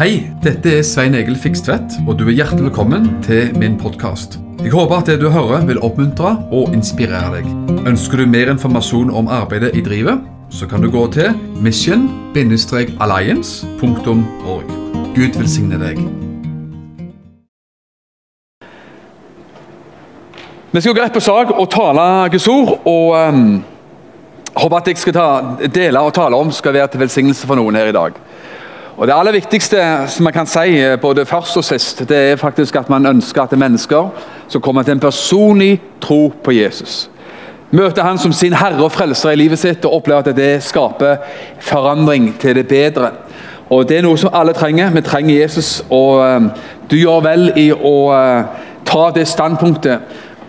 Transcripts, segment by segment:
Hei, dette er Svein Egil Fikstvedt, og du er hjertelig velkommen til min podkast. Jeg håper at det du hører vil oppmuntre og inspirere deg. Ønsker du mer informasjon om arbeidet i drivet, så kan du gå til mission-alliance.org. Gud velsigne deg. Vi skal gå rett på sak og tale Guds ord. og um, håper at jeg skal ta, dele og tale om skal være til velsignelse for noen her i dag. Og Det aller viktigste som man kan si, eh, både først og sist, det er faktisk at man ønsker at mennesker som kommer til en personlig tro på Jesus. Møte han som sin herre og frelser i livet sitt og oppleve at det skaper forandring til det bedre. Og Det er noe som alle trenger. Vi trenger Jesus. og um, Du gjør vel i å uh, ta det standpunktet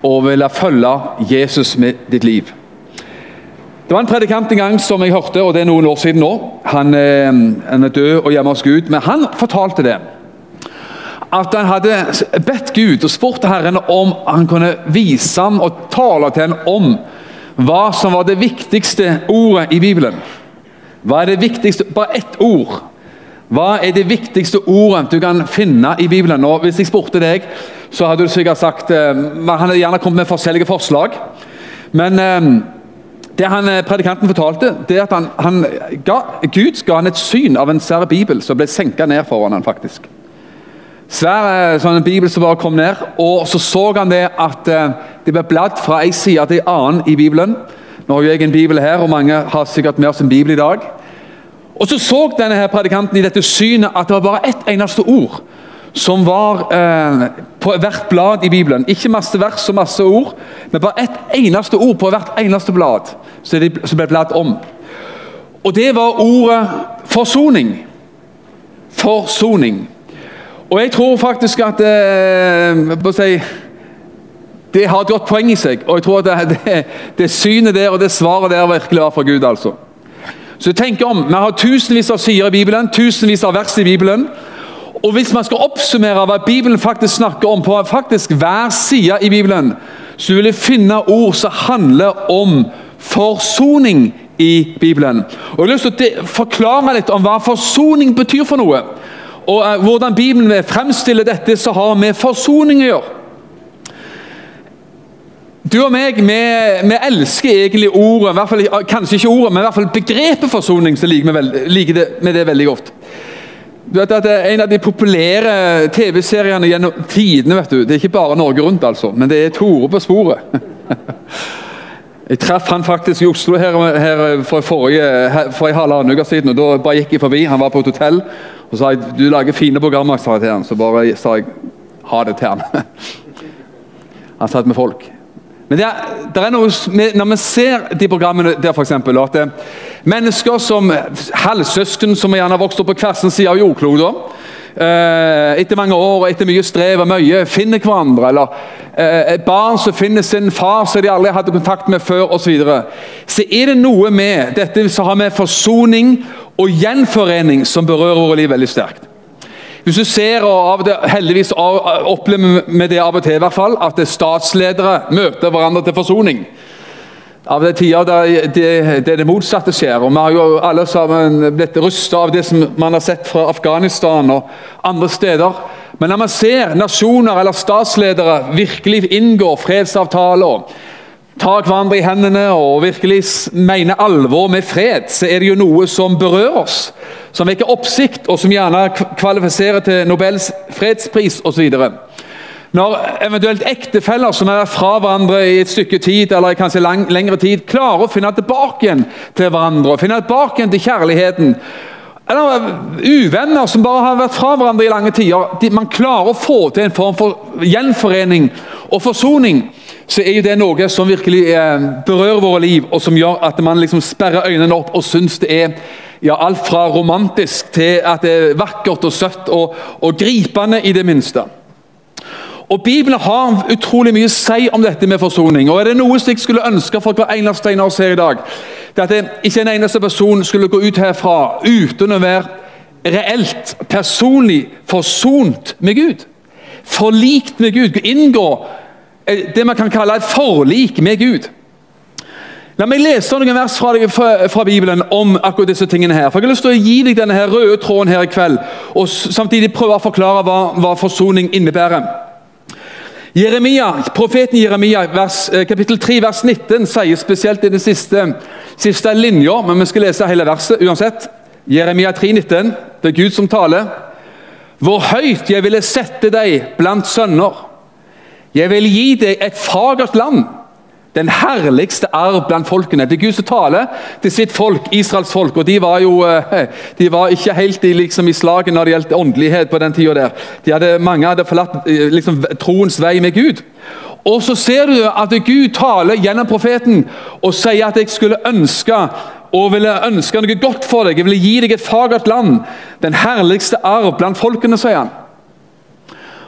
og ville følge Jesus med ditt liv. Det var en predikant en gang som jeg hørte, og det er noen år siden nå. Han, eh, han er død og hjemme hos Gud, men han fortalte det. At han hadde bedt Gud og spurt Herren om han kunne vise ham og tale til ham om hva som var det viktigste ordet i Bibelen. Hva er det viktigste, Bare ett ord. Hva er det viktigste ordet du kan finne i Bibelen? Og Hvis jeg spurte deg, så hadde du sikkert sagt eh, Han hadde gjerne kommet med forskjellige forslag. Men eh, det han, eh, predikanten fortalte, det er at han, han ga, Gud ga han et syn av en svær bibel som ble senka ned foran han faktisk. Svær sånn bibel som bare kom ned, og Så så han det at det ble bladd fra en side til en annen i Bibelen. Nå har jeg en bibel her, og mange har sikkert med oss en bibel i dag. Og Så så denne her predikanten i dette synet at det var bare ett eneste ord som var eh, på hvert blad i Bibelen. Ikke masse vers og masse ord, men bare ett eneste ord på hvert eneste blad som ble bladd om. Og det var ordet forsoning. Forsoning. Og jeg tror faktisk at eh, si, det har et godt poeng i seg. Og jeg tror at det, det, det synet der og det svaret der virkelig var fra Gud. altså. Så tenk om, Vi har tusenvis av sider i Bibelen, tusenvis av vers i Bibelen. Og Hvis man skal oppsummere hva Bibelen faktisk snakker om på faktisk hver side i Bibelen, så vil jeg finne ord som handler om forsoning i Bibelen. Og Jeg har lyst til å forklare litt om hva forsoning betyr for noe. Og uh, Hvordan Bibelen fremstiller dette som har med forsoning å gjøre. Du og meg vi, vi, elsker egentlig ordet, fall, kanskje ikke ordet, men i hvert fall begrepet forsoning. så liker vi, med det veldig godt. Du vet at det er En av de populære TV-seriene gjennom tidene vet du, Det er ikke bare Norge Rundt, altså, men det er Tore på sporet. Jeg traff han faktisk i Oslo her, her for, forrige, for en halvannen uke siden. og Da bare gikk jeg forbi. Han var på et hotell. og sa jeg, du lager fine programmer. sa jeg til han, Så bare sa jeg ha det til han. Han satt med folk. Men det er, det er noe, Når vi ser de programmene der, eksempel, at det, mennesker som halvsøsken som gjerne har vokst opp på hver sin side av jordkloden eh, etter mange år og etter mye strev og mye finner hverandre. Eller et barn som finner sin far som de aldri hadde kontakt med før osv. Så, videre. så er det noe med dette som har med forsoning og gjenforening som berører våre liv veldig sterkt. Hvis du ser, og det, heldigvis opplever vi det av og til, i hvert fall, at statsledere møter hverandre til forsoning. Av det tider der det, det, det motsatte skjer. og Vi har jo alle sammen blitt rusta av det som man har sett fra Afghanistan og andre steder. Men når man ser nasjoner eller statsledere virkelig inngå fredsavtaler, tar hverandre i hendene og virkelig mener alvor med fred, så er det jo noe som berører oss som vekker oppsikt, og som gjerne kvalifiserer til Nobels fredspris osv. Når eventuelt ektefeller som er fra hverandre i et stykke tid, eller kanskje lang, lengre tid, klarer å finne tilbake igjen til hverandre, og finne tilbake igjen til kjærligheten eller uvenner som bare har vært fra hverandre i lange tider. Man klarer å få til en form for gjenforening og forsoning. Så er jo det noe som virkelig eh, berører våre liv, og som gjør at man liksom sperrer øynene opp og syns det er ja, alt fra romantisk til at det er vakkert og søtt og, og gripende i det minste. Og Bibelen har utrolig mye å si om dette med forsoning. og Er det noe jeg skulle ønske for hver eneste en av oss her i dag, det er at ikke en eneste person skulle gå ut herfra uten å være reelt, personlig forsont med Gud. Forlikt med Gud. Inngå det man kan kalle et forlik med Gud. La meg lese noen vers fra, fra, fra, Bibelen om akkurat disse tingene. her. For Jeg har lyst til å gi deg denne her røde tråden her i kveld, og samtidig prøve å forklare hva, hva forsoning innebærer. Jeremia, Profeten Jeremia, vers, eh, kapittel 3, vers 19, sier spesielt i den siste, siste linja, men vi skal lese hele verset uansett. Jeremia 3, 19, Det er Gud som taler. Hvor høyt jeg ville sette deg blant sønner. Jeg vil gi deg et fagert land den herligste arv blant folkene. Det er Gud som taler til sitt folk, Israels folk. og De var jo eh, de var ikke helt i, liksom, i slaget når det gjaldt åndelighet på den tida. De hadde, mange hadde forlatt eh, liksom, troens vei med Gud. Og så ser du at Gud taler gjennom profeten og sier at jeg skulle ønske og ville ønske noe godt for deg. Jeg ville gi deg et fagert land, den herligste arv blant folkene, sier han.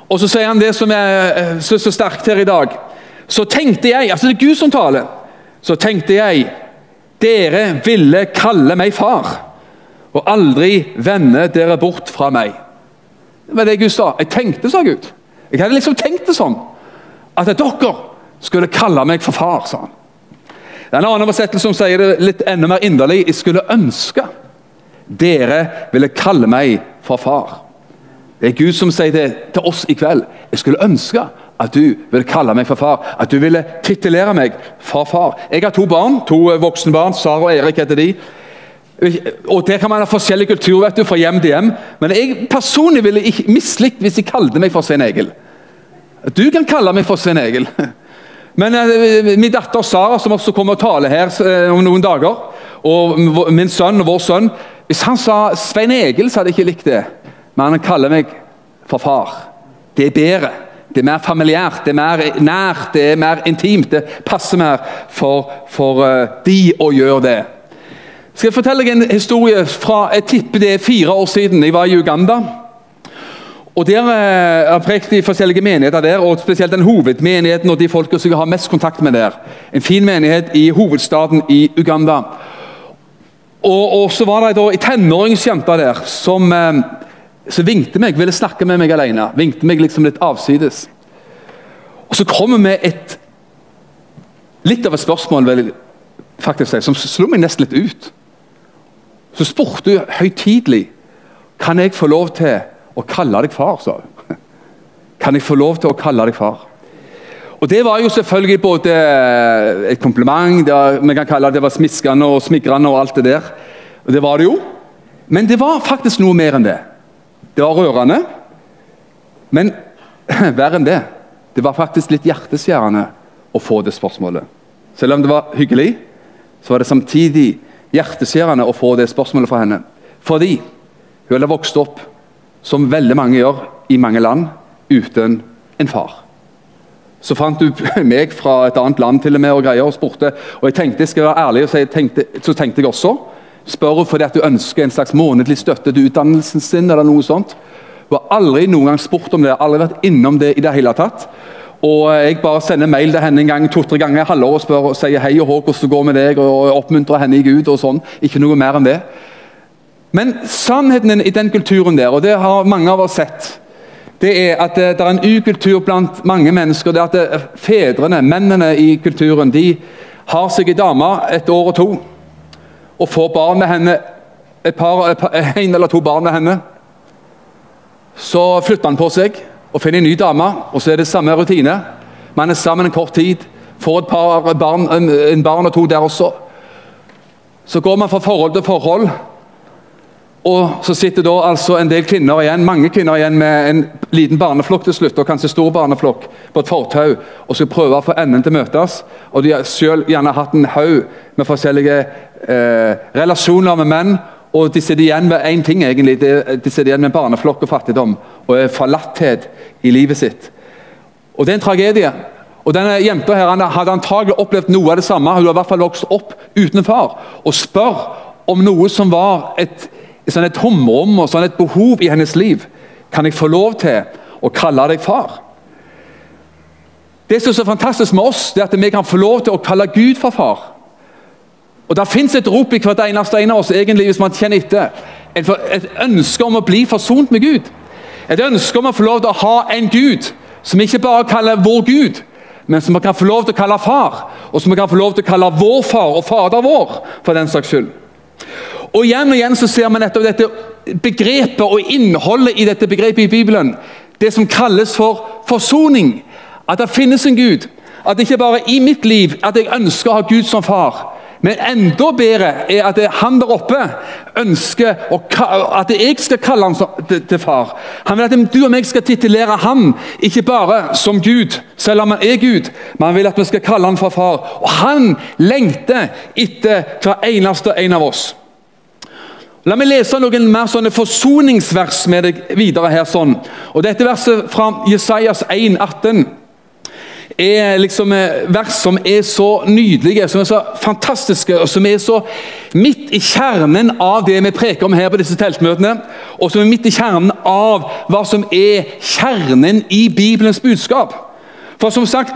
Og så sier han det som er eh, så, så sterkt her i dag så tenkte jeg altså det er Gud som taler, så tenkte jeg dere ville kalle meg far, og aldri vende dere bort fra meg. Det var det Gud sa. Jeg tenkte, sa Gud. Jeg hadde liksom tenkt det sånn. At dere skulle kalle meg for far, sa han. Det er en annen oversettelse som sier det litt enda mer inderlig. Jeg skulle ønske dere ville kalle meg for far. Det er Gud som sier det til oss i kveld. Jeg skulle ønske at du ville kalle meg for far. At du ville titulere meg for far. Jeg har to barn, to voksne barn. Sara og Erik heter de. Og Der kan man ha forskjellig kultur vet du, fra hjem til hjem. Men jeg personlig ville ikke mislikt hvis de kalte meg for Svein Egil. Du kan kalle meg for Svein Egil. Men uh, min datter Sara, som også kommer og taler her uh, om noen dager, og min sønn og vår sønn Hvis han sa Svein Egil, så hadde jeg ikke likt det. Men han kaller meg for far. Det er bedre. Det er mer familiært, det er mer nært, det er mer intimt. Det passer mer for, for uh, de å gjøre det. Skal jeg fortelle deg en historie fra jeg tipper det er fire år siden. Jeg var i Uganda. Og Der uh, har prekt i forskjellige menigheter der, og spesielt den hovedmenigheten og de folka som jeg har mest kontakt med der. En fin menighet i hovedstaden i Uganda. Og, og så var det ei tenåringsjente der som uh, så vinkte meg, ville snakke med meg alene. Vinkte meg liksom litt avsides. Og så kommer vi et litt av et spørsmål vel, faktisk, som slo meg nesten litt ut. Så spurte hun høytidelig kan jeg få lov til å kalle deg far. sa hun. Kan jeg få lov til å kalle deg far? Og Det var jo selvfølgelig både et kompliment, det var, vi kan kalle det, det var smiskende og smigrende og alt det der. Og Det var det jo. Men det var faktisk noe mer enn det. Det var rørende, men verre enn det. Det var faktisk litt hjerteskjærende å få det spørsmålet. Selv om det var hyggelig, så var det samtidig hjerteskjærende å få det spørsmålet fra henne. Fordi hun hadde vokst opp, som veldig mange gjør i mange land, uten en far. Så fant du meg fra et annet land til og med og greier og spurte. Og jeg tenkte, skal jeg være ærlig og si, tenkte, så tenkte jeg også Spør hun fordi at du ønsker en slags månedlig støtte til utdannelsen sin. eller noe sånt. Hun har aldri noen gang spurt om det, aldri vært innom det i det hele tatt. Og Jeg bare sender mail til henne en gang, to-tre ganger i halvåret og spør og sier hei og hå, hvordan det går med deg, og oppmuntrer henne i Gud. og sånn. Ikke noe mer enn det. Men sannheten i den kulturen der, og det har mange av oss sett, det er at det, det er en ukultur blant mange mennesker. det er at det, Fedrene, mennene i kulturen, de har seg ei dame et år og to og får barn med henne, et par, et par, en eller to barn med henne. Så flytter han på seg og finner en ny dame, og så er det samme rutine. Man er sammen en kort tid, får et par barn, en, en barn og to der også. Så går man fra forhold til forhold. Og så sitter da altså en del kvinner igjen, mange kvinner igjen med en liten barneflokk til slutt, og kanskje stor barneflokk, på et fortau og skal prøve å få endene til å møtes. Og de har selv gjerne hatt en haug med forskjellige eh, relasjoner med menn. Og de sitter igjen med én ting, egentlig. De, de sitter igjen med barneflokk og fattigdom og forlatthet i livet sitt. Og det er en tragedie. Og denne Jenta her, hadde antagelig opplevd noe av det samme. Hun har i hvert fall vokst opp uten far. Og spør om noe som var et sånn et tomrom og sånn et behov i hennes liv. Kan jeg få lov til å kalle deg far? Det som er så fantastisk med oss, det er at vi kan få lov til å kalle Gud for far. Og Det fins et rop i hvert eneste en av oss, egentlig, hvis man kjenner etter. Et, et ønske om å bli forsont med Gud. Et ønske om å få lov til å ha en Gud som ikke bare kaller vår Gud, men som vi kan få lov til å kalle far. Og som vi kan få lov til å kalle vår far og fader vår, for den saks skyld. Og Igjen og igjen så ser vi nettopp dette begrepet og innholdet i dette begrepet i Bibelen. Det som kalles for forsoning. At det finnes en Gud. At det ikke bare i mitt liv at jeg ønsker å ha Gud som far. Men enda bedre er at han der oppe ønsker at jeg skal kalle ham til far. Han vil at du og meg skal titulere ham, ikke bare som Gud, selv om han er Gud, men han vil at vi skal kalle ham for far. Og han lengter etter hver eneste en av oss. La meg lese noen mer sånne forsoningsvers med deg videre her. sånn. Og Dette verset fra Jesajas 1, 18 er liksom eh, vers som er så nydelige, som er så fantastiske, og som er så midt i kjernen av det vi preker om her på disse teltmøtene. Og som er midt i kjernen av hva som er kjernen i Bibelens budskap. For som sagt,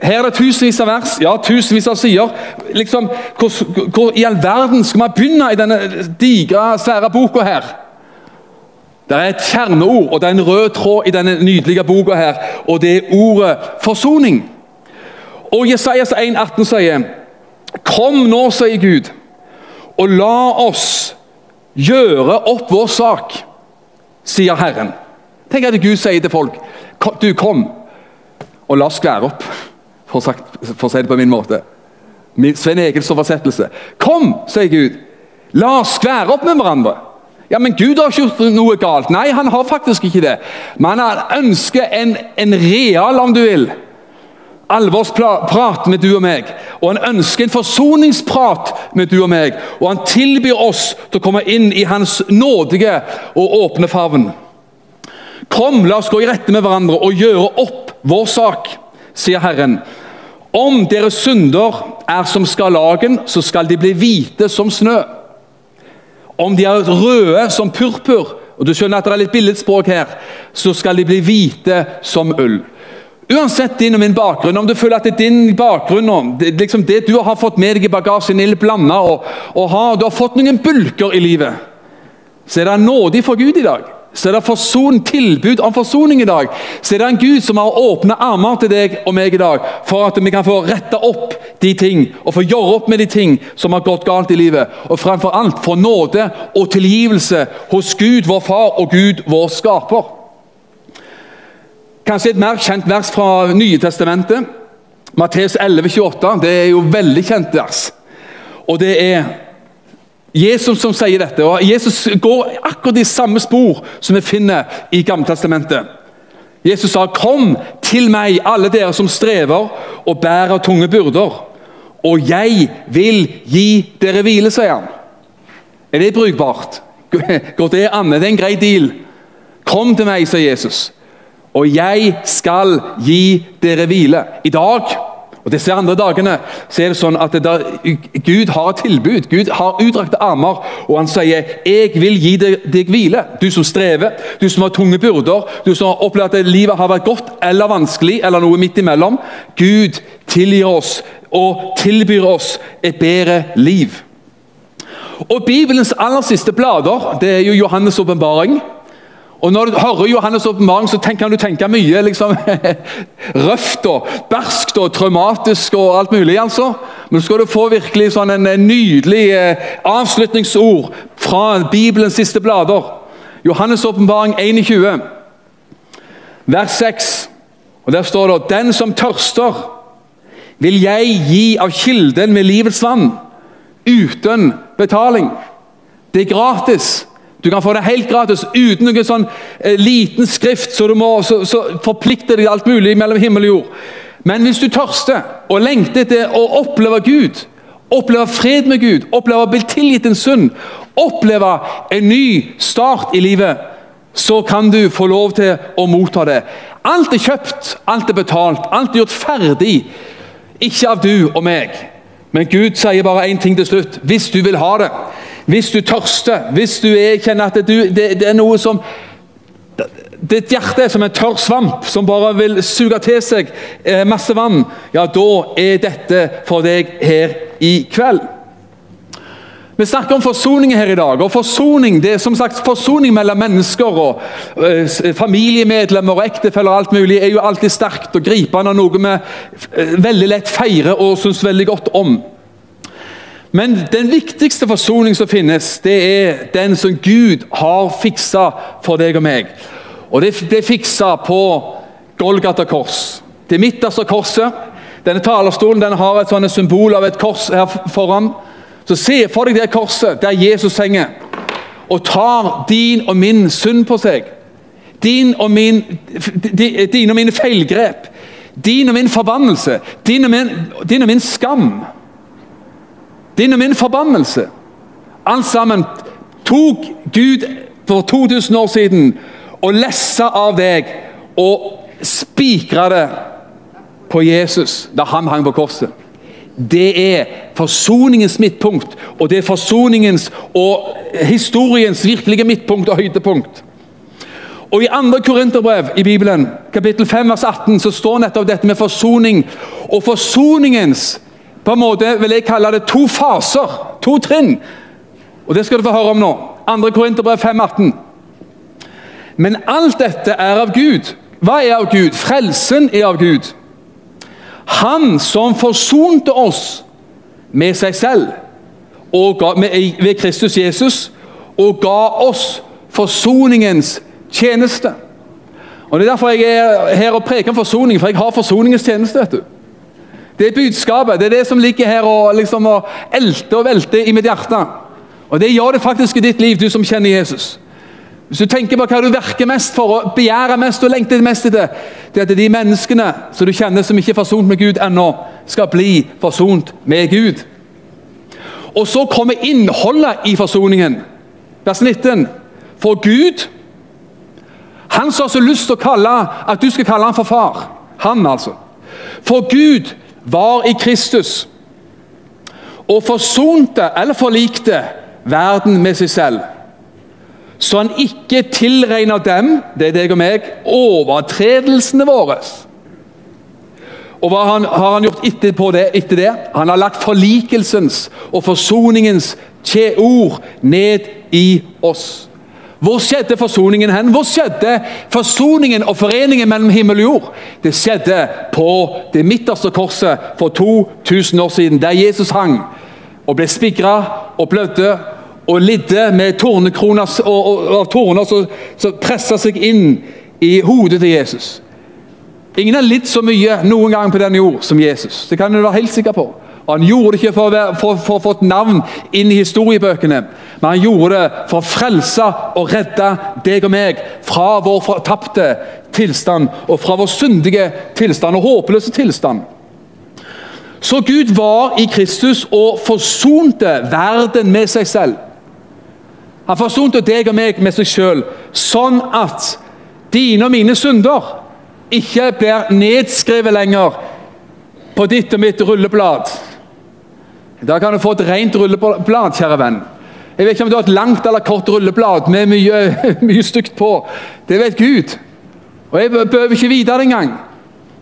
her er det tusenvis av vers, ja, tusenvis av sider. Liksom, hvor, hvor i all verden skal man begynne i denne digre, svære boka her? Det er et kjerneord, og det er en rød tråd i denne nydelige boka, her, og det er ordet forsoning. Og Jesajas 1,18 sier Kom nå, sier Gud, og la oss gjøre opp vår sak, sier Herren. Tenk at Gud sier til folk Du, kom, og la oss skvære opp, for, sagt, for å si det på min måte. Svein Egils oversettelse. Kom, sier Gud, la oss skvære opp med hverandre. Ja, men Gud har ikke gjort noe galt. Nei, han har faktisk ikke det. Men han ønsker en, en real, om du vil, alvorsprat med du og meg. Og han ønsker en forsoningsprat med du og meg. Og han tilbyr oss til å komme inn i hans nådige og åpne favn. Kom, la oss gå i rette med hverandre og gjøre opp vår sak, sier Herren. Om deres synder er som skarlagen, så skal de bli hvite som snø. Om de er røde som purpur, og du skjønner at det er litt billedspråk her, så skal de bli hvite som ull. Uansett din og min bakgrunn, om du føler at det er din bakgrunn det, liksom det du har fått med deg i bagasjen, er litt blanda, og, og har, du har fått noen bulker i livet, så er det nådig for Gud i dag så er det forson, tilbud om forsoning i dag. Så er det en Gud som har åpne armer til deg og meg i dag, for at vi kan få rette opp de ting, og få gjøre opp med de ting som har gått galt i livet. Og framfor alt få nåde og tilgivelse hos Gud, vår far, og Gud, vår skaper. Kanskje et mer kjent vers fra Nye testamentet. Matteus 11, 28. Det er jo veldig kjent vers. Og det er Jesus som sier dette, og Jesus går akkurat i samme spor som vi finner i Gammeltestamentet. Jesus sa, 'Kom til meg, alle dere som strever og bærer tunge byrder.' 'Og jeg vil gi dere hvile', sier han. Er det brukbart? Går det an? Det er en grei deal. Kom til meg, sier Jesus, og jeg skal gi dere hvile. I dag og Disse andre dagene så er det sånn at det der, Gud har et tilbud. Gud har utdrakte armer, og han sier 'Jeg vil gi deg, deg, hvile'. Du som strever, du som har tunge byrder, du som har opplevd at livet har vært godt eller vanskelig, eller noe midt imellom. Gud tilgir oss og tilbyr oss et bedre liv. Og Bibelens aller siste blader det er jo Johannes' åpenbaring. Og Når du hører Johannes' åpenbaring, så kan du tenke mye liksom, røft og berskt og traumatisk og alt mulig. altså. Men så skal du få virkelig sånn en nydelig eh, avslutningsord fra Bibelens siste blader. Johannes' åpenbaring 21, vers 6. Og Der står det Den som tørster, vil jeg gi av kilden med livets vann, uten betaling. Det er gratis. Du kan få det helt gratis uten noen sånn eh, liten skrift så du må så, så forplikte deg alt mulig mellom himmel og jord. Men hvis du tørster og lengter etter å oppleve Gud, oppleve fred med Gud, oppleve å bli tilgitt en synd, oppleve en ny start i livet, så kan du få lov til å motta det. Alt er kjøpt, alt er betalt, alt er gjort ferdig. Ikke av du og meg, men Gud sier bare én ting til slutt. Hvis du vil ha det, hvis du tørster, hvis du er, kjenner at du, det, det, er noe som Ditt hjerte er som en tørr svamp som bare vil suge til seg eh, masse vann. Ja, da er dette for deg her i kveld. Vi snakker om forsoning her i dag. og Forsoning det er som sagt forsoning mellom mennesker og eh, familiemedlemmer og ektefeller og alt mulig er jo alltid sterkt og gripende og noe vi eh, veldig lett feirer og syns veldig godt om. Men den viktigste forsoning som finnes, det er den som Gud har fiksa for deg og meg. Og Det ble fiksa på Golgata kors. Det midterste korset. Denne talerstolen den har et sånne symbol av et kors her foran. Så Se for deg det korset der Jesus henger og tar din og min synd på seg. Din og min, dine og mine feilgrep. Din og min forbannelse. Din og min, din og min skam. Din og min forbannelse. Alt sammen tok Gud for 2000 år siden og lessa av deg og spikra det på Jesus da han hang på korset. Det er forsoningens midtpunkt, og det er forsoningens og historiens virkelige midtpunkt og høydepunkt. Og I 2. Korinterbrev i Bibelen, kapittel 5, vers 18, så står nettopp dette med forsoning. Og forsoningens på en måte vil jeg kalle det to faser, to trinn. Og Det skal du få høre om nå. 2. Korinterbrev 5,18. Men alt dette er av Gud. Hva er av Gud? Frelsen er av Gud. Han som forsonte oss med seg selv ga, med, ved Kristus Jesus og ga oss forsoningens tjeneste. Og Det er derfor jeg er her og preker om forsoning, for jeg har forsoningens tjeneste. vet du. Det er budskapet. Det er det som ligger her og liksom og elter og velter i mitt hjerte. Og Det gjør det faktisk i ditt liv, du som kjenner Jesus. Hvis du tenker på hva du verker mest for og begjærer mest og lengter mest etter, det er at de menneskene som du kjenner som ikke er forsont med Gud ennå, skal bli forsont med Gud. Og så kommer innholdet i forsoningen. Vers 19. For Gud Han som har så lyst til å kalle at du skal kalle ham for far. Han, altså. For Gud var i Kristus og forsonte eller forlikte verden med seg selv. Så han ikke tilregner dem, det er deg og meg, overtredelsene våre. Og hva har han gjort etter det, etter det? Han har lagt forlikelsens og forsoningens ord ned i oss. Hvor skjedde forsoningen hen? Hvor skjedde forsoningen og foreningen mellom himmel og jord? Det skjedde på det midterste korset for 2000 år siden, der Jesus hang og ble spigra og blødde og lidde med tornekroner og torner som pressa seg inn i hodet til Jesus. Ingen har lidd så mye noen gang på denne jord som Jesus. Det kan du være helt sikker på. Han gjorde det ikke for å, få et navn inn i historiebøkene, men han gjorde det for å frelse og redde deg og meg fra vår fortapte tilstand og fra vår syndige tilstand og håpløse tilstand. Så Gud var i Kristus og forsonte verden med seg selv. Han forsonte deg og meg med seg selv, sånn at dine og mine synder ikke blir nedskrevet lenger på ditt og mitt rulleblad. I dag kan du få et rent rulleblad, kjære venn. Jeg vet ikke om du har et langt eller kort rulleblad med mye, mye stygt på. Det vet Gud. Og jeg behøver ikke vite det engang.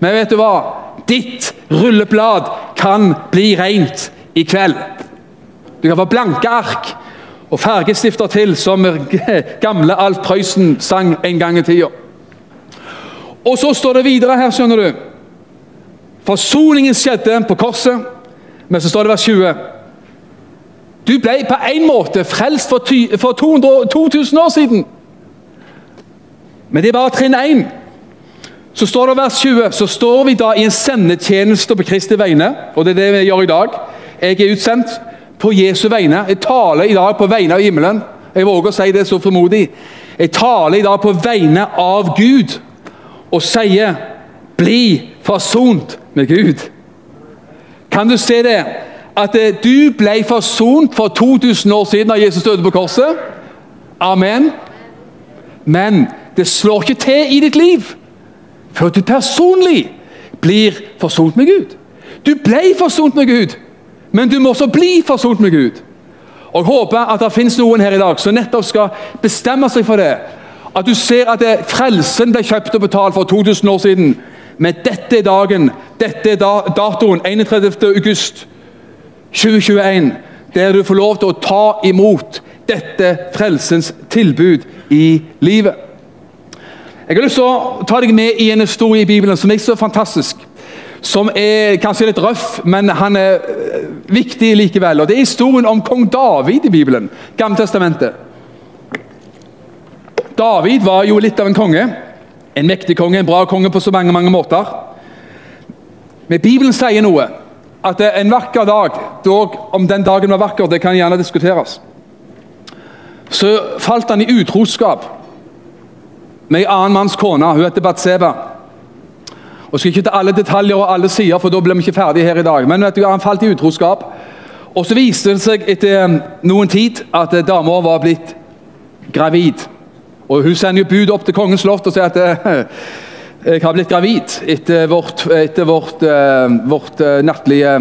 Men vet du hva? Ditt rulleblad kan bli rent i kveld. Du kan få blanke ark og fargestifter til, som gamle Alf Prøysen sang en gang i tida. Og så står det videre her, skjønner du. Forsoningen skjedde på korset. Men så står det vers 20. Du ble på en måte frelst for, ty, for 200, 2000 år siden. Men det er bare trinn 1. Så står det vers 20, så står vi da i en sendetjeneste på Kristi vegne. Og det er det vi gjør i dag. Jeg er utsendt på Jesu vegne. Jeg taler i dag på vegne av himmelen. Jeg våger å si det så formodig. Jeg taler i dag på vegne av Gud og sier 'bli forsont med Gud'. Kan du se det? At eh, du ble forsont for 2000 år siden da Jesus døde på korset. Amen. Men det slår ikke til i ditt liv før du personlig blir forsont med Gud. Du ble forsont med Gud, men du må også bli forsont med Gud. Og Jeg håper at det finnes noen her i dag som nettopp skal bestemme seg for det. At du ser at frelsen ble kjøpt og betalt for 2000 år siden. Men dette er dagen, dette er datoen, 31. august 2021. der du får lov til å ta imot dette frelsens tilbud i livet. Jeg har lyst til å ta deg med i en historie i Bibelen som er så fantastisk. Som er kanskje litt røff, men han er eh, viktig likevel. Og Det er historien om kong David i Bibelen. Gamle testamentet. David var jo litt av en konge. En mektig konge, en bra konge på så mange mange måter. Men Bibelen sier noe. At det er en vakker dag, dog om den dagen var vakker, det kan gjerne diskuteres, så falt han i utroskap med en annen manns kone. Hun heter Batseba. Og skal ikke ta alle detaljer og alle sider, for da blir vi ikke ferdige her i dag. Men vet du, han falt i utroskap. Og så viste det seg etter noen tid at dama var blitt gravid. Og Hun sender jo bud opp til kongens slott og sier at jeg har blitt gravid etter vårt, etter vårt, vårt nattlige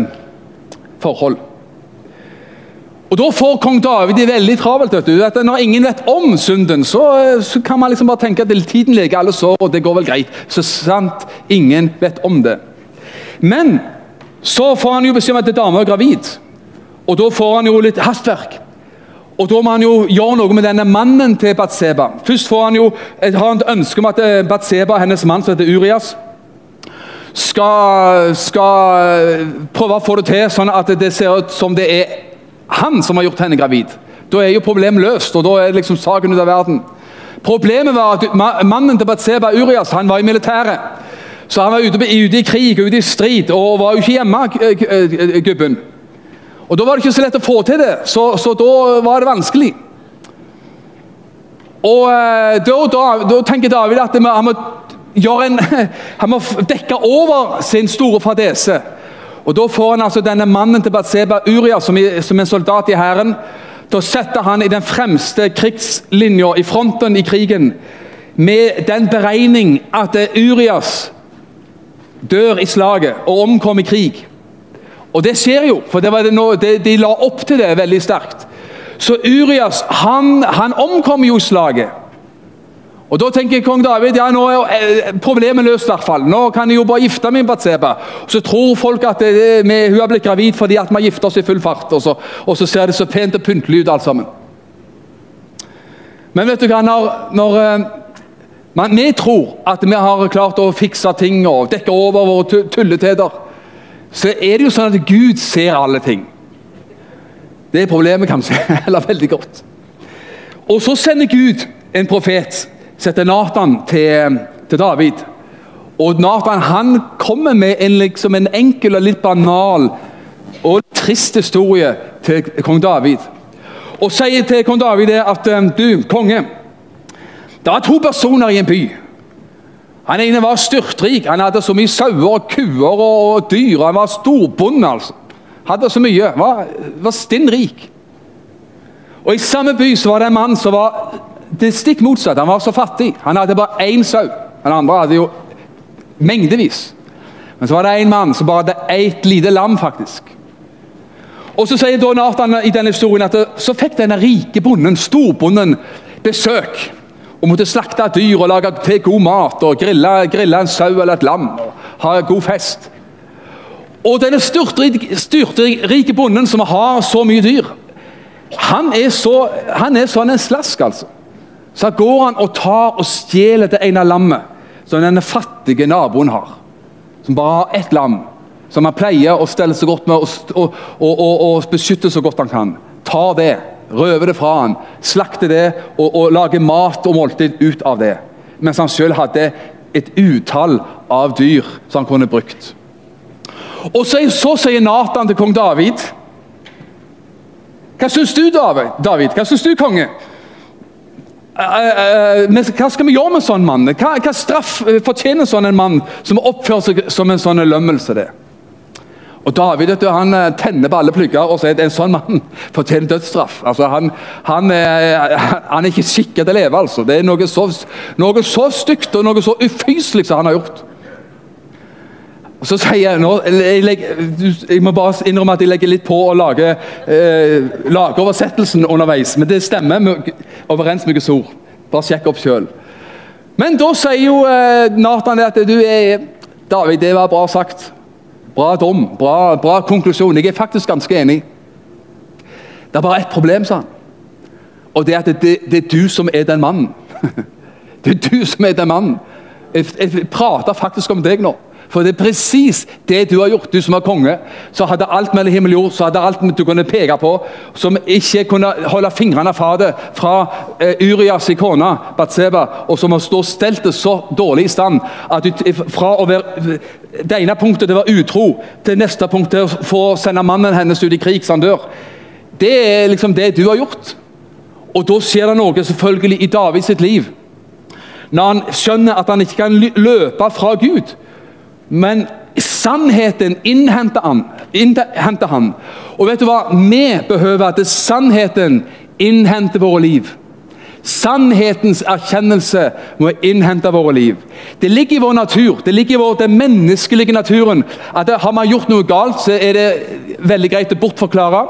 forhold. Og Da får kong David det veldig travelt. vet du. At Når ingen vet om synden, så, så kan man liksom bare tenke at tiden leker alle sår, og det går vel greit. Så sant ingen vet om det. Men så får han jo beskjed om at dama er gravid, og da får han jo litt hastverk. Og Da må han jo gjøre noe med denne mannen til Batseba. Først får han jo, har han et ønske om at Batseba og hennes mann som heter Urias, skal, skal eh, prøve å få det til sånn at det ser ut som det er han som har gjort henne gravid. Da er jo problemet løst, og da er liksom saken ut av verden. Problemet var at mannen til Batseba, Urias, han var i militæret. Så han var ute, ute i krig ute i strid og var jo ikke hjemme, eh, gubben. Og Da var det ikke så lett å få til det, så, så da var det vanskelig. Og eh, da, da, da tenker David at han må, en, han må dekke over sin store fadese. Og Da får han altså denne mannen til Batseba, Uria, som, som en soldat i hæren, til å sette han i den fremste krigslinja, i fronten i krigen, med den beregning at Urias dør i slaget og omkommer i krig. Og det skjer jo, for det det noe, det, de la opp til det veldig sterkt. Så Urias han, han omkom jo slaget. Og Da tenker kong David ja, nå er eh, problemet løst. I hvert fall. Nå kan jeg jo bare gifte meg med Batseba. Så tror folk at det, vi, hun har blitt gravid fordi at vi har gifter oss i full fart. Og så, og så, ser det så pent og pyntelig ut alt sammen. Men vet du hva, når, når eh, man, vi tror at vi har klart å fikse ting og dekke over våre tulleteder så er det jo sånn at Gud ser alle ting. Det er problemet, kanskje. Eller veldig godt. Og så sender Gud en profet, setter Nathan til, til David. Og Nathan han kommer med en, liksom en enkel og litt banal og trist historie til kong David. Og sier til kong David at du, konge, det er to personer i en by. Han ene var styrtrik. Han hadde så mye sauer og kuer og dyr. Han var storbonde. altså. Hadde så mye. Var, var stinn rik. Og I samme by så var det en mann som var det stikk motsatt. Han var så fattig. Han hadde bare én sau. Den andre hadde jo mengdevis. Men så var det en mann som bare hadde ett lite lam, faktisk. Og Så sier Don Nathan i denne historien at så fikk denne rike bonden, storbonden, besøk og måtte slakte dyr og lage til god mat og grille, grille en sau eller et lam og ha god fest. Og denne styrtrike, styrtrike bonden som har så mye dyr, han er, så, han er sånn en slask, altså. Så går han og tar og stjeler det ene lammet som denne fattige naboen har. Som bare har ett lam, som han pleier å stelle seg godt med og, og, og, og beskytte så godt han kan. Tar det røver det fra han, slakte det og, og lage mat og måltid ut av det. Mens han selv hadde et utall av dyr som han kunne brukt. Og Så, så sier Nathan til kong David Hva syns du, David? Hva syns du, konge? Eh, eh, eh, hva skal vi gjøre med en sånn mann? Hva, hva straff fortjener sånn en mann som oppfører seg som en sånn lømmelse? det? Og David du, han eh, tenner på alle plugger og sier at en sånn mann fortjener dødsstraff. Altså, han, han, er, han er ikke skikket til å leve. altså. Det er noe så, noe så stygt og noe så ufyselig som han har gjort. Og så sier jeg, nå, jeg, legger, jeg, må bare innrømme at jeg legger litt på å lage, eh, lage oversettelsen underveis. Men det stemmer med, overens med Guds ord. Bare sjekk opp sjøl. Men da sier jo eh, Nathan at du er David, det var bra sagt. Bra dom, bra, bra konklusjon. Jeg er faktisk ganske enig. Det er bare ett problem, sa han. Og det er at det, det er du som er den mannen. Det er du som er den mannen. Jeg, jeg prater faktisk om deg nå. For det er presis det du har gjort, du som var konge. Så hadde alt mellom himmel og jord, så hadde alt du kunne peke på, som ikke kunne holde fingrene fra det, fra eh, Urias kone, Batseba, og som har stått stelt så dårlig i stand at du, fra å være det ene punktet det var utro, til neste punkt for å sende mannen hennes ut i krig så han dør. Det er liksom det du har gjort. Og da skjer det noe selvfølgelig i Davids liv. Når han skjønner at han ikke kan løpe fra Gud men sannheten innhenter han. innhenter han. Og vet du hva? Vi behøver at sannheten innhenter våre liv. Sannhetens erkjennelse må innhente våre liv. Det ligger i vår natur, det ligger i vår, den menneskelige naturen at Har man gjort noe galt, så er det veldig greit å bortforklare.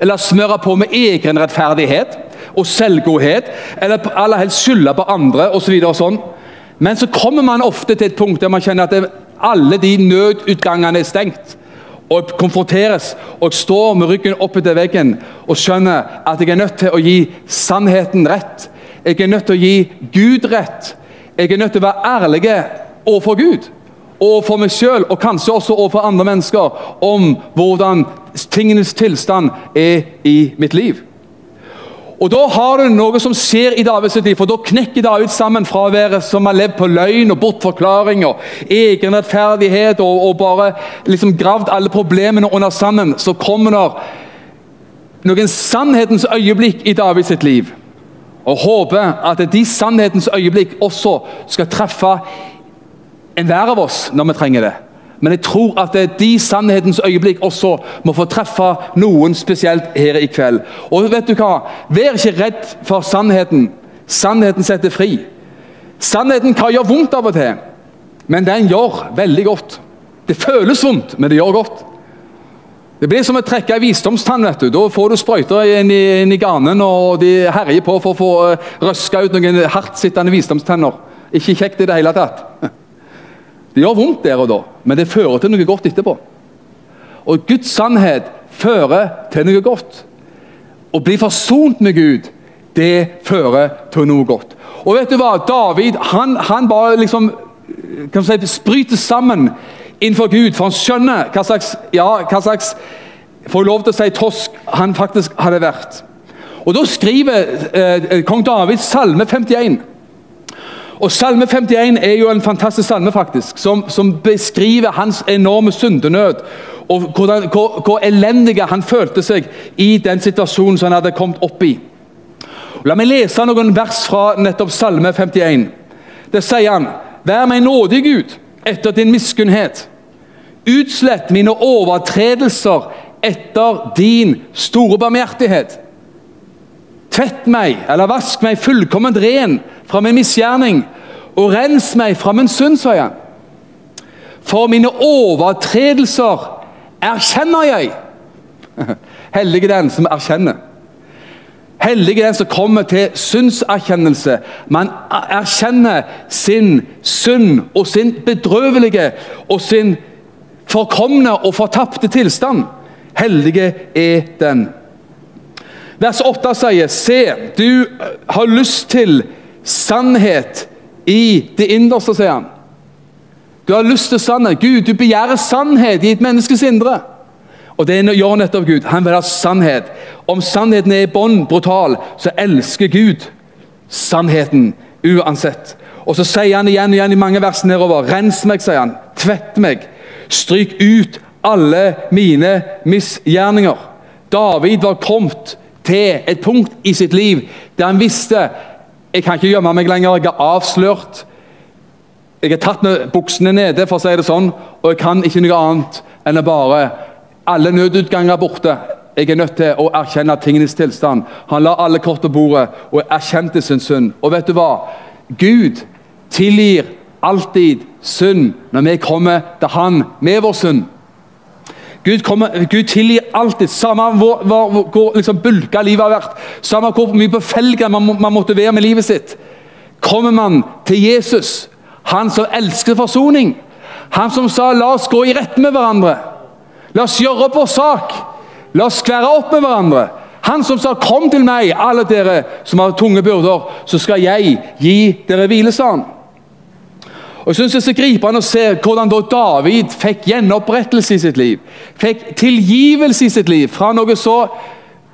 Eller smøre på med egen rettferdighet og selvgodhet. Eller aller helst skylde på andre osv. Så sånn. Men så kommer man ofte til et punkt der man kjenner at alle de nødutgangene er stengt. Og konfronteres og står med ryggen opp til veggen og skjønner at jeg er nødt til å gi sannheten rett. Jeg er nødt til å gi Gud rett. Jeg er nødt til å være ærlig overfor Gud overfor meg sjøl og kanskje også overfor andre mennesker om hvordan tingenes tilstand er i mitt liv. Og Da har du noe som skjer i Davids liv, for da knekker David sammen fra å være som har levd på løgn og bortforklaring og egen rettferdighet og, og bare liksom gravd alle problemene under sanden. Så kommer det noen sannhetens øyeblikk i Davids liv. Og håper at de sannhetens øyeblikk også skal treffe enhver av oss når vi trenger det. Men jeg tror at det er de sannhetens øyeblikk også må få treffe noen spesielt her i kveld. Og vet du hva? Vær ikke redd for sannheten. Sannheten setter fri. Sannheten kan gjøre vondt av og til, men den gjør veldig godt. Det føles vondt, men det gjør godt. Det blir som å trekke en visdomstann. vet du. Da får du sprøyter inn i, inn i ganen, og de herjer på for å få eh, røska ut noen hardtsittende visdomstenner. Ikke kjekt i det hele tatt. Det gjør vondt der og da, men det fører til noe godt etterpå. Og Guds sannhet fører til noe godt. Å bli forsont med Gud, det fører til noe godt. Og vet du hva? David han, han bare liksom kan si, spryter sammen innenfor Gud, for han skjønner hva slags, ja, hva slags får lov til å si tosk han faktisk hadde vært. Og Da skriver eh, kong David salme 51. Og Salme 51 er jo en fantastisk salme faktisk, som, som beskriver hans enorme syndenød. Og hvordan, hvor, hvor elendig han følte seg i den situasjonen som han hadde kommet opp i. La meg lese noen vers fra nettopp Salme 51. Det sier han Vær meg nådig, Gud, etter din miskunnhet. Utslett mine overtredelser etter din store barmhjertighet. Tvett meg, eller vask meg fullkomment ren fra min misgjerning, og rens meg fra min synd, sa jeg. For mine overtredelser erkjenner jeg. Hellige den som erkjenner. Hellige den som kommer til syndserkjennelse. Man erkjenner sin synd og sin bedrøvelige og sin forkomne og fortapte tilstand. Hellige er den. Vers 8 sier, Se, du har lyst til sannhet i det innerste, sier han. Du har lyst til sannhet. Gud, du begjærer sannhet i et menneskes indre. Og det gjør nettopp Gud. Han vil ha sannhet. Om sannheten er i bånn brutal, så elsker Gud sannheten uansett. Og så sier han igjen og igjen i mange vers nedover. Rens meg, sier han. Tvett meg. Stryk ut alle mine misgjerninger. David var kommet til et punkt i sitt liv der han visste jeg kan ikke gjemme meg lenger. Jeg er avslørt. Jeg har tatt buksene nede, for å si det sånn, og jeg kan ikke noe annet enn å bare Alle nødutganger er borte. Jeg er nødt til å erkjenne tingenes tilstand. Han la alle kort på bordet og erkjente sin synd. Og vet du hva? Gud tilgir alltid synd når vi kommer til Han med vår synd. Gud, kommer, Gud tilgir alltid, samme hvor, hvor, hvor liksom bulka livet har vært, samme hvor mye på felgen man, man, måtte være med livet sitt. Kommer man til Jesus, han som elsker forsoning, han som sa 'la oss gå i rette med hverandre', la oss gjøre opp vår sak, la oss skvære opp med hverandre. Han som sa 'Kom til meg, alle dere som har tunge byrder, så skal jeg gi dere hvile', sa han. Og synes Det er så gripende å se hvordan da David fikk gjenopprettelse i sitt liv. Fikk tilgivelse i sitt liv fra noe så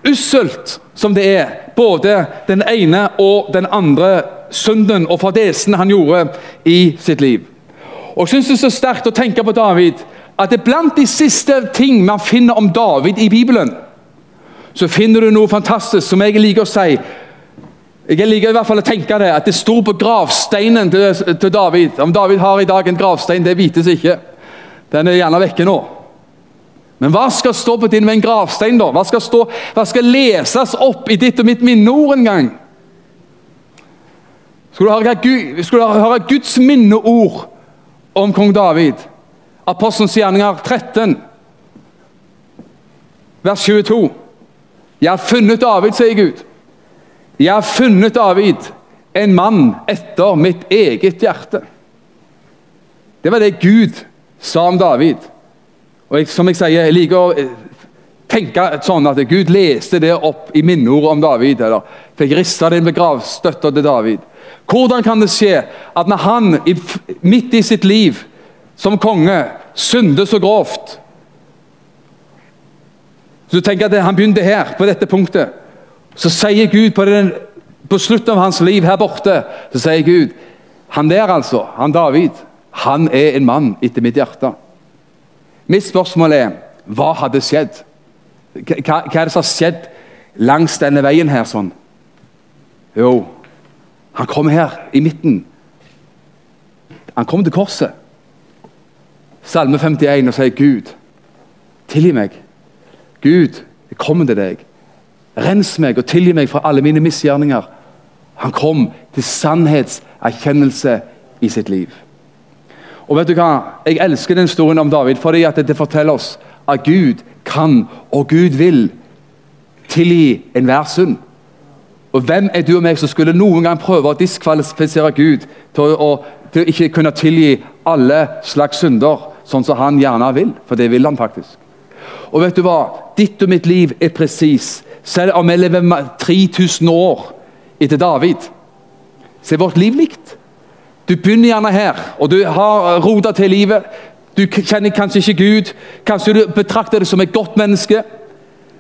usselt som det er. Både den ene og den andre synden og fadesen han gjorde i sitt liv. Og jeg Det er så sterkt å tenke på David at det er blant de siste ting man finner om David i Bibelen, så finner du noe fantastisk som jeg liker å si. Jeg liker i hvert fall å tenke det, at det sto på gravsteinen til, til David. Om David har i dag en gravstein, det vites ikke. Den er gjerne vekke nå. Men hva skal stå på din med en gravstein, da? Hva skal, stå, hva skal leses opp i ditt og mitt minneord en gang? Skulle du høre, du høre Guds minneord om kong David? Apostelens gjerninger 13, vers 22. Jeg har funnet David, sier Gud. Jeg har funnet David, en mann etter mitt eget hjerte. Det var det Gud sa om David. Og jeg, som jeg sier, jeg liker å eh, tenke sånn at Gud leste det opp i minneordet om David. eller fikk rista det inn ved gravstøtta til David. Hvordan kan det skje at når han midt i sitt liv som konge synder så grovt så du tenker at Han begynte her, på dette punktet. Så sier Gud på, den, på slutten av hans liv her borte så sier Gud, Han der, altså, han David, han er en mann etter mitt hjerte. Mitt spørsmål er hva hadde skjedd? Hva, hva er det som har skjedd langs denne veien her? sånn? Jo, han kom her i midten. Han kom til korset. Salme 51 og sier, 'Gud, tilgi meg.' Gud, jeg kommer til deg. Rens meg og tilgi meg for alle mine misgjerninger. Han kom til sannhetserkjennelse i sitt liv. Og vet du hva? Jeg elsker den historien om David fordi at det forteller oss at Gud kan og Gud vil tilgi enhver synd. Og Hvem er du og meg som skulle noen gang prøve å diskvalifisere Gud til å, til å ikke kunne tilgi alle slags synder, sånn som han gjerne vil? For det vil han faktisk. Og vet du hva? Ditt og mitt liv er presis. Selv om jeg lever 3000 år etter David, så er vårt liv likt. Du begynner gjerne her, og du har rota til livet. Du kjenner kanskje ikke Gud. Kanskje du betrakter det som et godt menneske,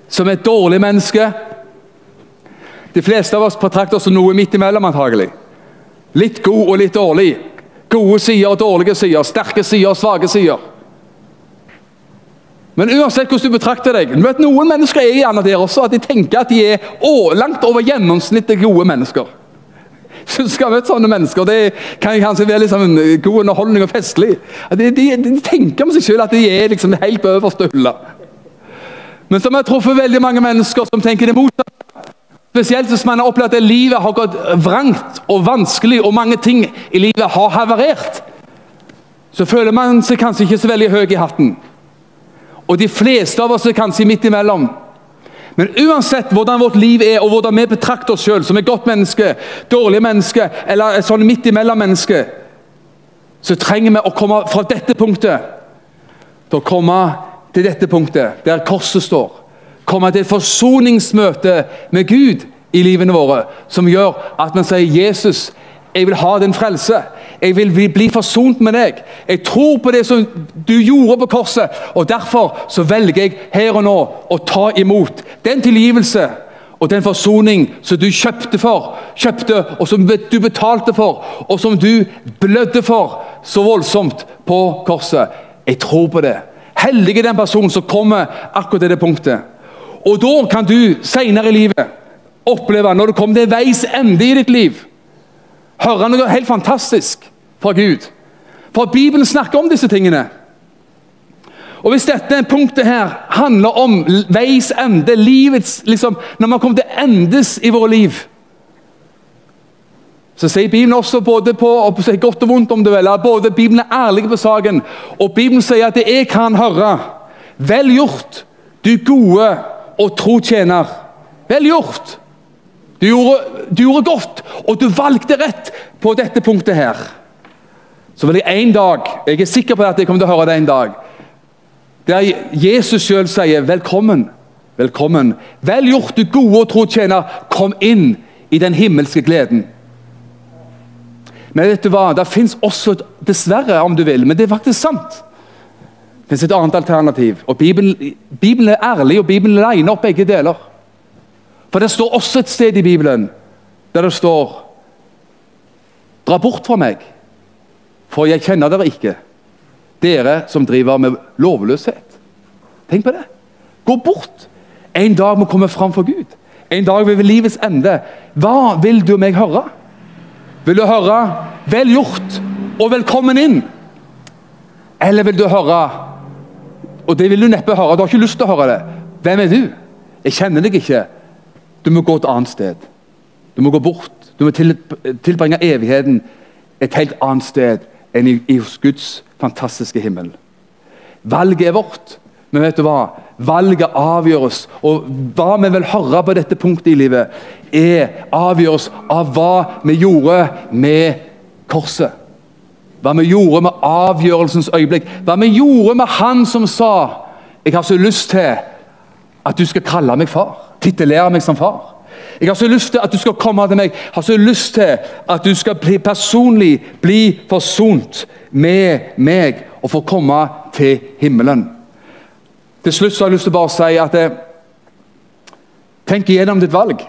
som et dårlig menneske. De fleste av oss betrakter oss som noe midt imellom, antagelig. Litt god og litt dårlig. Gode sider og dårlige sider. Sterke sider og svake sider. Men uansett hvordan du betrakter deg du vet Noen mennesker er gjerne der også, at de tenker at de er langt over gjennomsnittet gode mennesker. Så skal vi sånne mennesker, Det kan kanskje være liksom god underholdning og festlig. De, de, de tenker med seg selv at de er liksom helt på øverste hylla. Men så har vi truffet veldig mange mennesker som tenker det motsatte. Spesielt hvis man har opplevd at livet har gått vrangt og vanskelig, og mange ting i livet har havarert. Så føler man seg kanskje ikke så veldig høy i hatten. Og de fleste av oss er kanskje midt imellom. Men uansett hvordan vårt liv er, og hvordan vi betrakter oss selv som et godt menneske, dårlig menneske eller et sånn midt imellom-menneske, så trenger vi å komme fra dette punktet til å komme til dette punktet, der korset står. Komme til et forsoningsmøte med Gud i livene våre, som gjør at man sier 'Jesus, jeg vil ha din frelse'. Jeg vil bli forsont med deg. Jeg tror på det som du gjorde på korset. og Derfor så velger jeg her og nå å ta imot den tilgivelse og den forsoning som du kjøpte for, kjøpte, og som du betalte for, og som du blødde for så voldsomt på korset. Jeg tror på det. Heldig er den personen som kommer akkurat til det punktet. Og da kan du senere i livet oppleve, når du kommer til veis ende i ditt liv høre noe helt fantastisk fra Gud. For Bibelen snakker om disse tingene. Og Hvis dette punktet her handler om veis ende, livets liksom, Når man kommer til endes i våre liv så sier Bibelen også både på, og godt og vondt om det vel, både Bibelen er ærlig på saken, og Bibelen sier at det jeg kan høre Vel gjort, du gode og tro tjener. Vel gjort! Du gjorde, du gjorde, godt, og du valgte rett på dette punktet her. Så vil jeg en dag Jeg er sikker på at jeg kommer til å høre det en dag. Der Jesus sjøl sier 'velkommen'. velkommen. Vel gjort, du gode og tro tjener. Kom inn i den himmelske gleden. Men vet du hva? Det fins også, dessverre om du vil, men det er faktisk sant. Det fins et annet alternativ. og Bibelen, Bibelen er ærlig, og Bibelen legner opp begge deler. For det står også et sted i Bibelen der det står Dra bort fra meg, for jeg kjenner dere ikke, dere som driver med lovløshet. Tenk på det. Gå bort. En dag må komme fram for Gud. En dag ved livets ende. Hva vil du meg høre? Vil du høre 'vel gjort' og 'velkommen inn'? Eller vil du høre Og det vil du neppe høre, du har ikke lyst til å høre det. Hvem er du? Jeg kjenner deg ikke. Du må gå et annet sted. Du må gå bort. Du må tilbringe evigheten et helt annet sted enn i, i Guds fantastiske himmel. Valget er vårt, men vet du hva? Valget avgjøres. Og hva vi vil høre på dette punktet i livet, er avgjøres av hva vi gjorde med korset. Hva vi gjorde med avgjørelsens øyeblikk. Hva vi gjorde med han som sa 'Jeg har så lyst til at du skal kalle meg far'. Titulere meg som far. Jeg har så lyst til at du skal komme til meg. Jeg har så lyst til at du skal bli personlig bli forsont med meg og få komme til himmelen. Til slutt så har jeg lyst til å bare si at eh, Tenk igjennom ditt valg.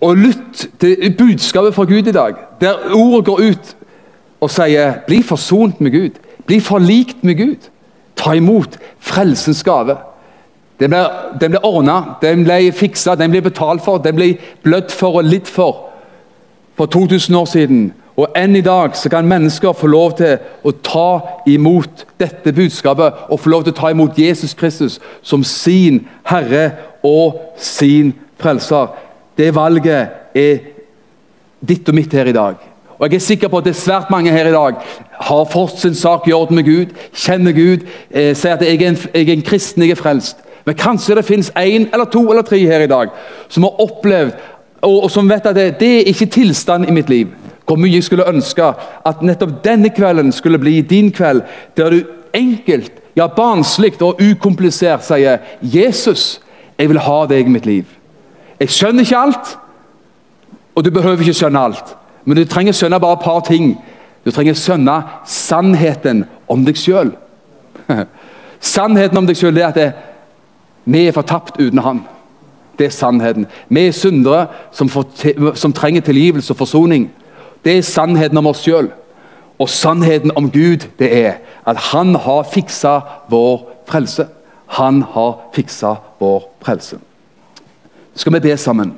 Og lytt til budskapet fra Gud i dag, der ordet går ut og sier 'bli forsont med Gud', 'bli forlikt med Gud', ta imot frelsens gave'. Den ble, den ble ordna, den ble fiksa, den ble betalt for, den ble blødd for og lidd for for 2000 år siden. Og enn i dag så kan mennesker få lov til å ta imot dette budskapet og få lov til å ta imot Jesus Kristus som sin Herre og sin Frelser. Det valget er ditt og mitt her i dag. Og Jeg er sikker på at det er svært mange her i dag har fått sin sak i orden med Gud, kjenner Gud, eh, sier at jeg er, en, jeg er en kristen, jeg er frelst. Men kanskje det finnes én eller to eller tre her i dag som har opplevd og, og som vet at det, det er ikke tilstand i mitt liv. Hvor mye jeg skulle ønske at nettopp denne kvelden skulle bli din kveld, der du enkelt, ja barnslig og ukomplisert sier 'Jesus, jeg vil ha deg i mitt liv'. Jeg skjønner ikke alt, og du behøver ikke skjønne alt. Men du trenger skjønne bare et par ting. Du trenger skjønne sannheten om deg sjøl. Sannheten om deg sjøl er at det, vi er fortapt uten Han. Det er sannheten. Vi er syndere som, som trenger tilgivelse og forsoning. Det er sannheten om oss sjøl. Og sannheten om Gud det er at han har fiksa vår frelse. Han har fiksa vår frelse. Skal vi be sammen?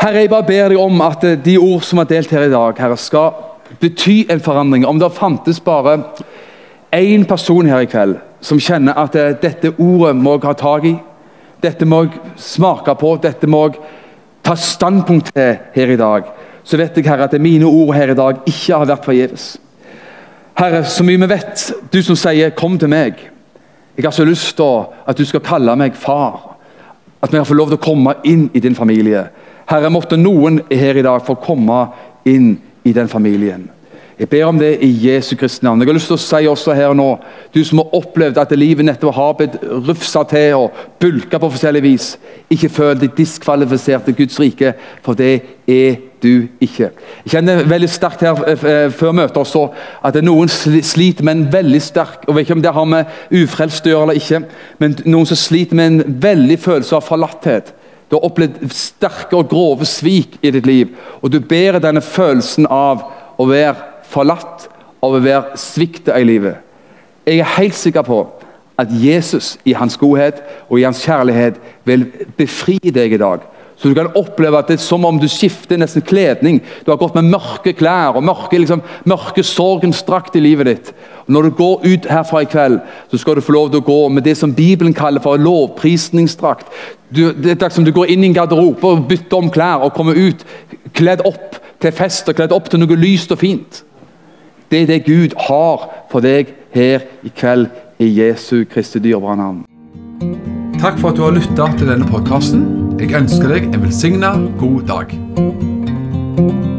Herre, jeg bare ber deg om at de ord som er delt her i dag, Herre, skal bety en forandring. Om det fantes bare én person her i kveld som kjenner at eh, dette ordet må jeg ha tak i. Dette må jeg smake på, dette må jeg ta standpunkt til her i dag. Så vet jeg Herre, at mine ord her i dag ikke har vært forgjeves. Herre, så mye vi vet, du som sier 'kom til meg'. Jeg har så lyst til at du skal kalle meg far. At vi har fått lov til å komme inn i din familie. Herre, måtte noen her i dag få komme inn i den familien. Jeg ber om det i Jesu Kristi navn. Jeg har lyst til å si også her nå, du som har opplevd at livet nettopp har blitt rufsa til og bulka på forskjellig vis, ikke føl deg diskvalifisert til Guds rike, for det er du ikke. Jeg kjenner veldig sterkt her eh, eh, før møtet også, at noen sliter med en veldig sterk og vet ikke om det har med ufrelst å gjøre eller ikke, men noen som sliter med en veldig følelse av forlatthet. Du har opplevd sterke og grove svik i ditt liv, og du bærer denne følelsen av å være forlatt av å være svikta i livet. Jeg er helt sikker på at Jesus i hans godhet og i hans kjærlighet vil befri deg i dag. Så du kan oppleve at det er som om du skifter nesten kledning. Du har gått med mørke klær og mørke, liksom, mørke sorgens drakt i livet ditt. Og når du går ut herfra i kveld, så skal du få lov til å gå med det som Bibelen kaller for lovprisningsdrakt. Det er som du går inn i en garderobe og bytter om klær og kommer ut kledd opp til fest og kledd opp til noe lyst og fint. Det er det Gud har for deg her i kveld, i Jesu Kristi dyrebare navn. Takk for at du har lytta til denne podkasten. Jeg ønsker deg en velsigna god dag.